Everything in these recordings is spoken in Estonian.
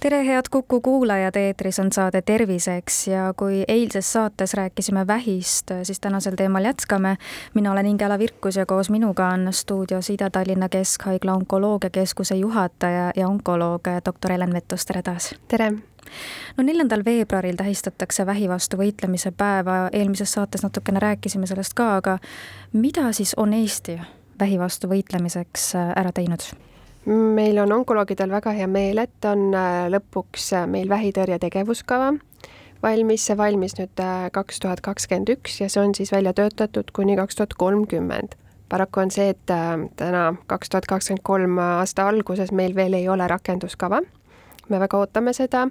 tere, head Kuku kuulajad, eetris on saade Terviseks ja kui eilses saates rääkisime vähist, siis tänasel teemal jätkame. mina olen Ingela Virkus ja koos minuga on stuudios Ida-Tallinna Keskhaigla onkoloogiakeskuse juhataja ja onkoloog doktor Helen Vettus, tere taas! tere! no neljandal veebruaril tähistatakse vähi vastu võitlemise päeva, eelmises saates natukene rääkisime sellest ka, aga mida siis on Eesti vähi vastu võitlemiseks ära teinud? Meil on onkoloogidel väga hea meel, et on äh, lõpuks äh, meil vähitõrje tegevuskava valmis, see valmis nüüd äh, kaks tuhat kakskümmend üks ja see on siis välja töötatud kuni kaks tuhat kolmkümmend. paraku on see, et täna, kaks tuhat kakskümmend kolm aasta alguses meil veel ei ole rakenduskava. me väga ootame seda,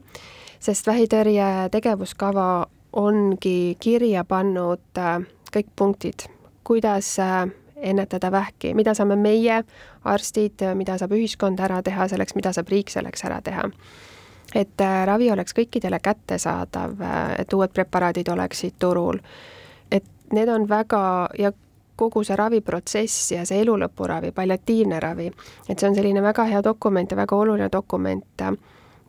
sest vähitõrje tegevuskava ongi kirja pannud kõik punktid, kuidas ennetada vähki, mida saame meie, arstid, mida saab ühiskond ära teha selleks, mida saab riik selleks ära teha. et äh, ravi oleks kõikidele kättesaadav, äh, et uued preparaadid oleksid turul, et need on väga ja kogu see raviprotsess ja see elulõpuravi, palliatiivne ravi, et see on selline väga hea dokument ja väga oluline dokument.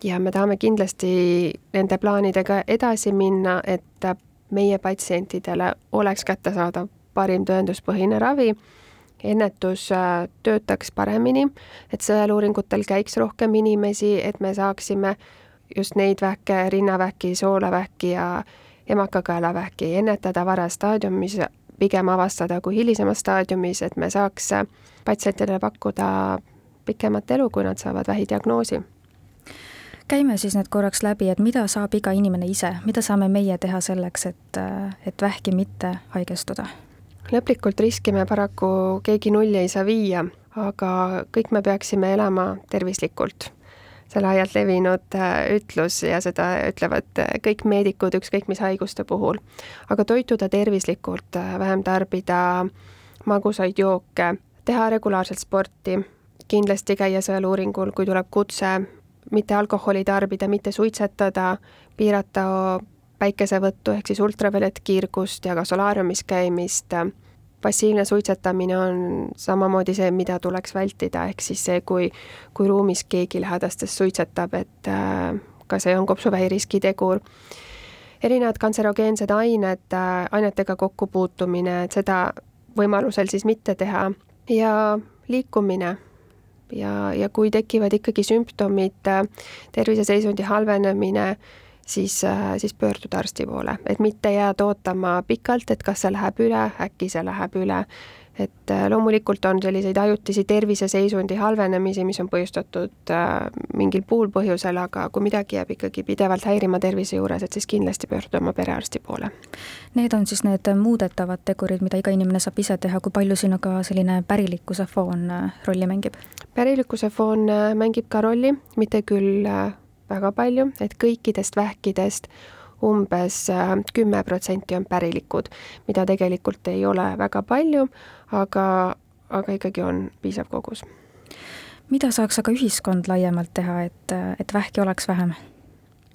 Ja me tahame kindlasti nende plaanidega edasi minna, et meie patsientidele oleks kättesaadav parim tõenduspõhine ravi, ennetus äh, töötaks paremini, et sõeluuringutel käiks rohkem inimesi, et me saaksime just neid vähke, rinnavähki, soolavähki ja emakakaelavähki ennetada varastaadiumis, pigem avastada kui hilisemas staadiumis, et me saaks patsientidele pakkuda pikemat elu, kui nad saavad vähidiagnoosi. Käime siis nüüd korraks läbi, et mida saab iga inimene ise, mida saame meie teha selleks, et, et vähki mitte haigestuda lõplikult riski me paraku keegi nulli ei saa viia, aga kõik me peaksime elama tervislikult. see laialt levinud äh, ütlus ja seda ütlevad äh, kõik meedikud ükskõik mis haiguste puhul. aga toituda tervislikult, äh, vähem tarbida magusaid jooke, teha regulaarselt sporti, kindlasti käia sõeluuringul, kui tuleb kutse, mitte alkoholi tarbida, mitte suitsetada, piirata päikesevõttu ehk siis ultraviolettkiirgust ja ka solaariumis käimist. passiivne suitsetamine on samamoodi see, mida tuleks vältida, ehk siis see, kui, kui ruumis keegi lähedastest suitsetab, et äh, ka see on kopsuvähi riskitegur. erinevad kantserogeensed ained, äh, ainetega kokkupuutumine, et seda võimalusel siis mitte teha ja liikumine ja, ja kui tekivad ikkagi sümptomid, äh, terviseseisundi halvenemine, siis, äh, siis pöörduda arsti poole, et mitte jääda ootama pikalt, et kas see läheb üle, äkki see läheb üle. et äh, loomulikult on selliseid ajutisi terviseseisundi halvenemisi, mis on põhjustatud äh, mingil puul põhjusel, aga kui midagi jääb ikkagi pidevalt häirima tervise juures, et siis kindlasti pöörduda oma perearsti poole. Need on siis need muudetavad tegurid, mida iga inimene saab ise teha, kui palju siin aga selline pärilikkuse foon rolli mängib? pärilikkuse foon mängib ka rolli, mitte küll väga palju, et kõikidest vähkidest umbes äh, kümme protsenti on pärilikud, mida tegelikult ei ole väga palju, aga, aga ikkagi on piisav kogus. mida saaks aga ühiskond laiemalt teha, et, et vähki oleks vähem?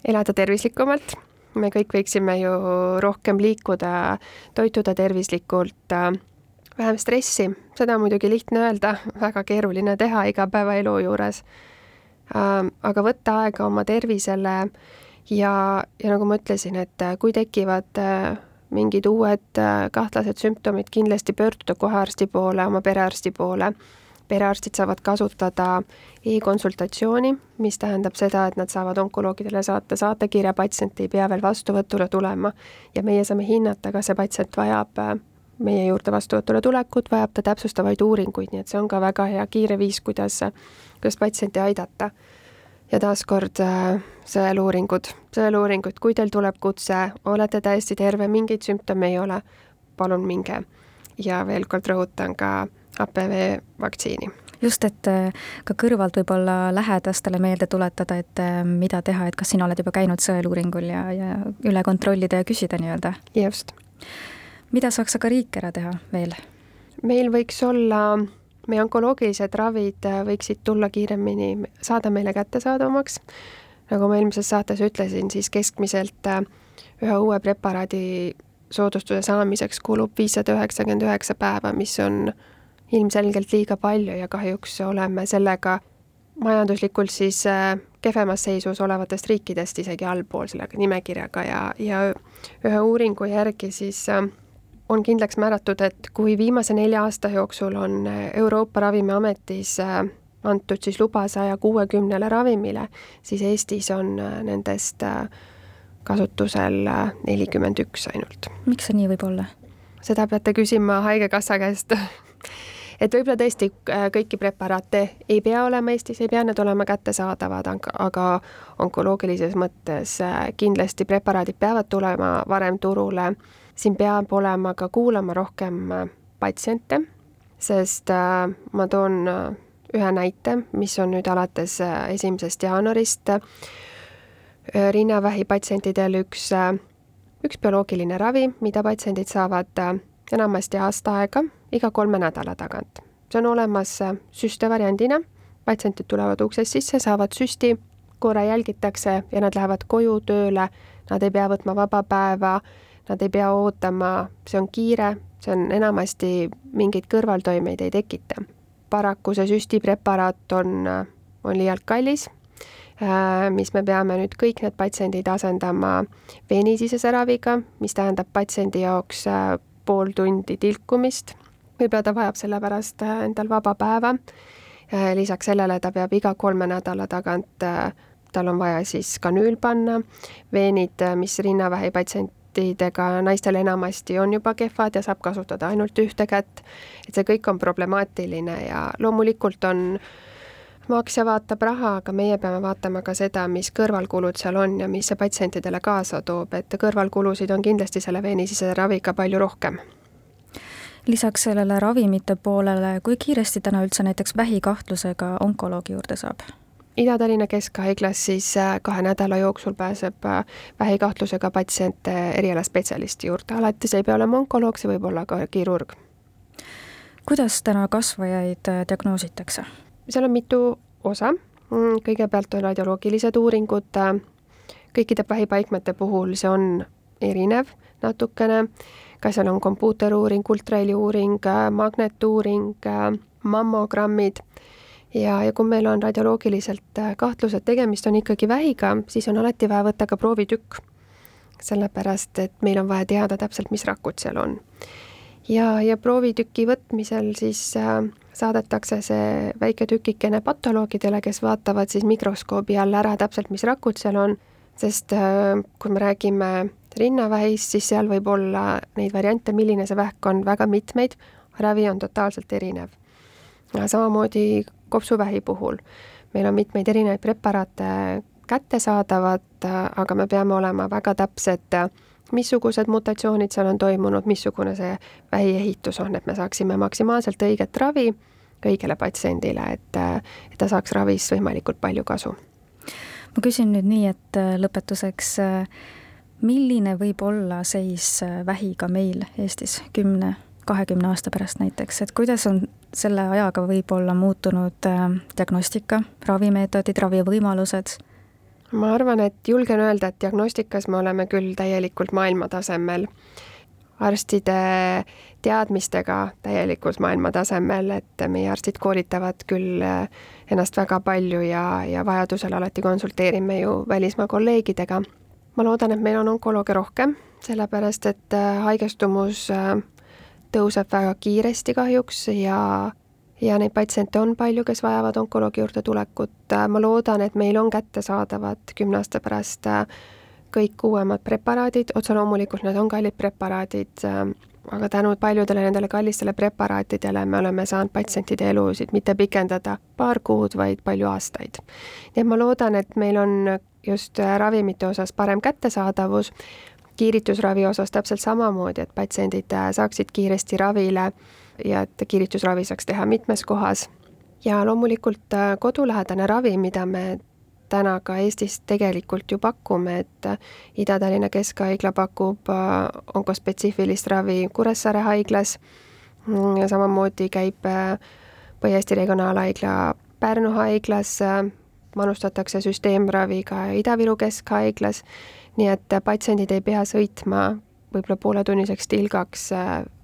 elada tervislikumalt, me kõik võiksime ju rohkem liikuda, toituda tervislikult, äh, vähem stressi, seda on muidugi lihtne öelda, väga keeruline teha igapäevaelu juures aga võtta aega oma tervisele ja, ja nagu ma ütlesin, et äh, kui tekivad äh, mingid uued äh, kahtlased sümptomid, kindlasti pöörduda kohe arsti poole, oma perearsti poole. perearstid saavad kasutada e-konsultatsiooni, mis tähendab seda, et nad saavad onkoloogidele saata saatekirja, patsient ei pea veel vastuvõtule tulema ja meie saame hinnata, kas see patsient vajab meie juurde vastuvõtule tulekut, vajab ta täpsustavaid uuringuid, nii et see on ka väga hea kiire viis, kuidas kuidas patsienti aidata. ja taaskord äh, sõeluuringud, sõeluuringud, kui teil tuleb kutse, olete täiesti terve, mingeid sümptome ei ole, palun minge. ja veel kord rõhutan ka HPV vaktsiini just, et äh, ka kõrvalt võib-olla lähedastele meelde tuletada, et äh, mida teha, et kas sina oled juba käinud sõeluuringul ja, ja üle kontrollida ja küsida nii-öelda. just. Mida saaks aga riik ära teha veel? meil võiks olla meie onkoloogilised ravid võiksid tulla kiiremini, saada meile kättesaadavamaks. nagu ma eelmises saates ütlesin, siis keskmiselt ühe uue preparaadi soodustuse saamiseks kulub viissada üheksakümmend üheksa päeva, mis on ilmselgelt liiga palju ja kahjuks oleme sellega majanduslikult siis äh, kehvemas seisus olevatest riikidest isegi allpool selle nimekirjaga ja, ja ühe uuringu järgi siis äh, on kindlaks määratud, et kui viimase nelja aasta jooksul on äh, Euroopa Ravimiametis antud siis luba saja kuuekümnele ravimile, siis Eestis on nendest kasutusel nelikümmend üks ainult. miks see nii võib olla? seda peate küsima Haigekassa käest et võib-olla tõesti kõiki preparaate ei pea olema Eestis, ei pea need olema kättesaadavad, aga onkoloogilises mõttes kindlasti preparaadid peavad tulema varem turule. Siin peab olema ka kuulama rohkem äh, patsiente, sest ma toon ühe näite, mis on nüüd alates esimesest jaanuarist. Rinnavähi patsientidel üks, üks bioloogiline ravi, mida patsiendid saavad enamasti aasta aega iga kolme nädala tagant. see on olemas äh, süste variandina, patsientid tulevad uksest sisse, saavad süsti, korra jälgitakse ja nad lähevad koju tööle, nad ei pea võtma vaba päeva, nad ei pea ootama, see on kiire, see on enamasti mingeid kõrvaltoimeid ei tekita. paraku see süstipreparaat on, äh, on liialt kallis äh, mis me peame nüüd kõik need patsiendid asendama veenisisese raviga, mis tähendab patsiendi jaoks pool tundi tilkumist võib-olla ta vajab sellepärast äh, endal vaba päeva. Äh, lisaks sellele ta peab iga kolme nädala tagant, äh, tal on vaja siis kanüül panna, veenid, mis rinnavähi patsientidega naistel enamasti on juba kehvad ja saab kasutada ainult ühte kätt. et see kõik on problemaatiline ja loomulikult on maksja vaatab raha, aga meie peame vaatama ka seda, mis kõrvalkulud seal on ja mis see patsientidele kaasa toob, et kõrvalkulusid on kindlasti selle veenisisese raviga palju rohkem lisaks sellele ravimite poolele, kui kiiresti täna üldse näiteks vähikahtlusega onkoloogi juurde saab? Ida-Tallinna Keskhaiglas siis äh, kahe nädala jooksul pääseb äh, vähikahtlusega patsient erialaspetsialisti juurde, alati see ei pea olema onkoloog, see võib olla ka kirurg. kuidas täna kasvajaid äh, diagnoositakse? seal on mitu osa, mm, kõigepealt on radioloogilised uuringud, kõikide vähipaikmete puhul see on erinev natukene ka seal on kompuuteruuring, ultraheliuuring, magnetuuring, mammogrammid ja, ja kui meil on radioloogiliselt äh, kahtlus, et tegemist on ikkagi vähiga, siis on alati vaja võtta ka proovitükk. sellepärast, et meil on vaja teada täpselt, mis rakud seal on. ja, ja proovitüki võtmisel siis äh, saadetakse see väike tükikene patoloogidele, kes vaatavad siis mikroskoobi all ära täpselt, mis rakud seal on, sest äh, kui me räägime rinnavähis, siis seal võib olla neid variante, milline see vähk on, väga mitmeid, ravi on totaalselt erinev. samamoodi kopsuvähi puhul, meil on mitmeid erinevaid preparaate kättesaadavad, aga me peame olema väga täpsed, missugused mutatsioonid seal on toimunud, missugune see vähiehitus on, et me saaksime maksimaalselt õiget ravi kõigile patsiendile, et, et ta saaks ravist võimalikult palju kasu. ma küsin nüüd nii, et lõpetuseks milline võib olla seis äh, vähiga meil Eestis kümne, kahekümne aasta pärast näiteks, et kuidas on selle ajaga võib-olla muutunud äh, diagnostika, ravimeetodid, ravivõimalused? ma arvan, et julgen öelda, et diagnostikas me oleme küll täielikult maailmatasemel, arstide teadmistega täielikult maailmatasemel, et meie arstid koolitavad küll äh, ennast väga palju ja, ja vajadusel alati konsulteerime ju välismaa kolleegidega ma loodan, et meil on onkolooge rohkem, sellepärast et äh, haigestumus tõuseb väga kiiresti kahjuks ja ja neid patsiente on palju, kes vajavad onkoloogi juurde tulekut. Äh, ma loodan, et meil on kättesaadavad kümne aasta pärast kõik uuemad preparaadid, otse loomulikult need on kallid preparaadid, aga tänu paljudele nendele kallistele preparaatidele me oleme saanud patsientide elusid mitte pikendada paar kuud, vaid palju aastaid. nii et ma loodan, et meil on just äh, ravimite osas parem kättesaadavus, kiiritusravi osas täpselt samamoodi, et patsiendid äh, saaksid kiiresti ravile ja et kiiritusravi saaks teha mitmes kohas. ja loomulikult äh, kodulähedane ravi, mida me täna ka Eestis tegelikult ju pakume, et Ida-Tallinna Keskhaigla pakub onkospetsiifilist ravi Kuressaare haiglas mm, samamoodi käib Põhja-Eesti Regionaalhaigla Pärnu haiglas, manustatakse süsteemraviga Ida-Viru Keskhaiglas, nii et patsiendid ei pea sõitma võib-olla pooletunniseks tilgaks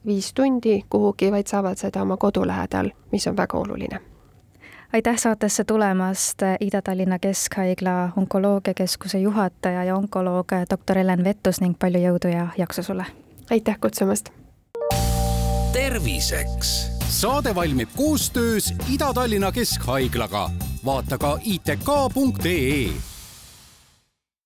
viis tundi kuhugi, vaid saavad seda oma kodu lähedal, mis on väga oluline aitäh saatesse tulemast, Ida-Tallinna Keskhaigla onkoloogiakeskuse juhataja ja onkoloog doktor Helen Vettus ning palju jõudu ja jaksu sulle! aitäh kutsumast! terviseks saade valmib koostöös Ida-Tallinna Keskhaiglaga. vaata ka itk.ee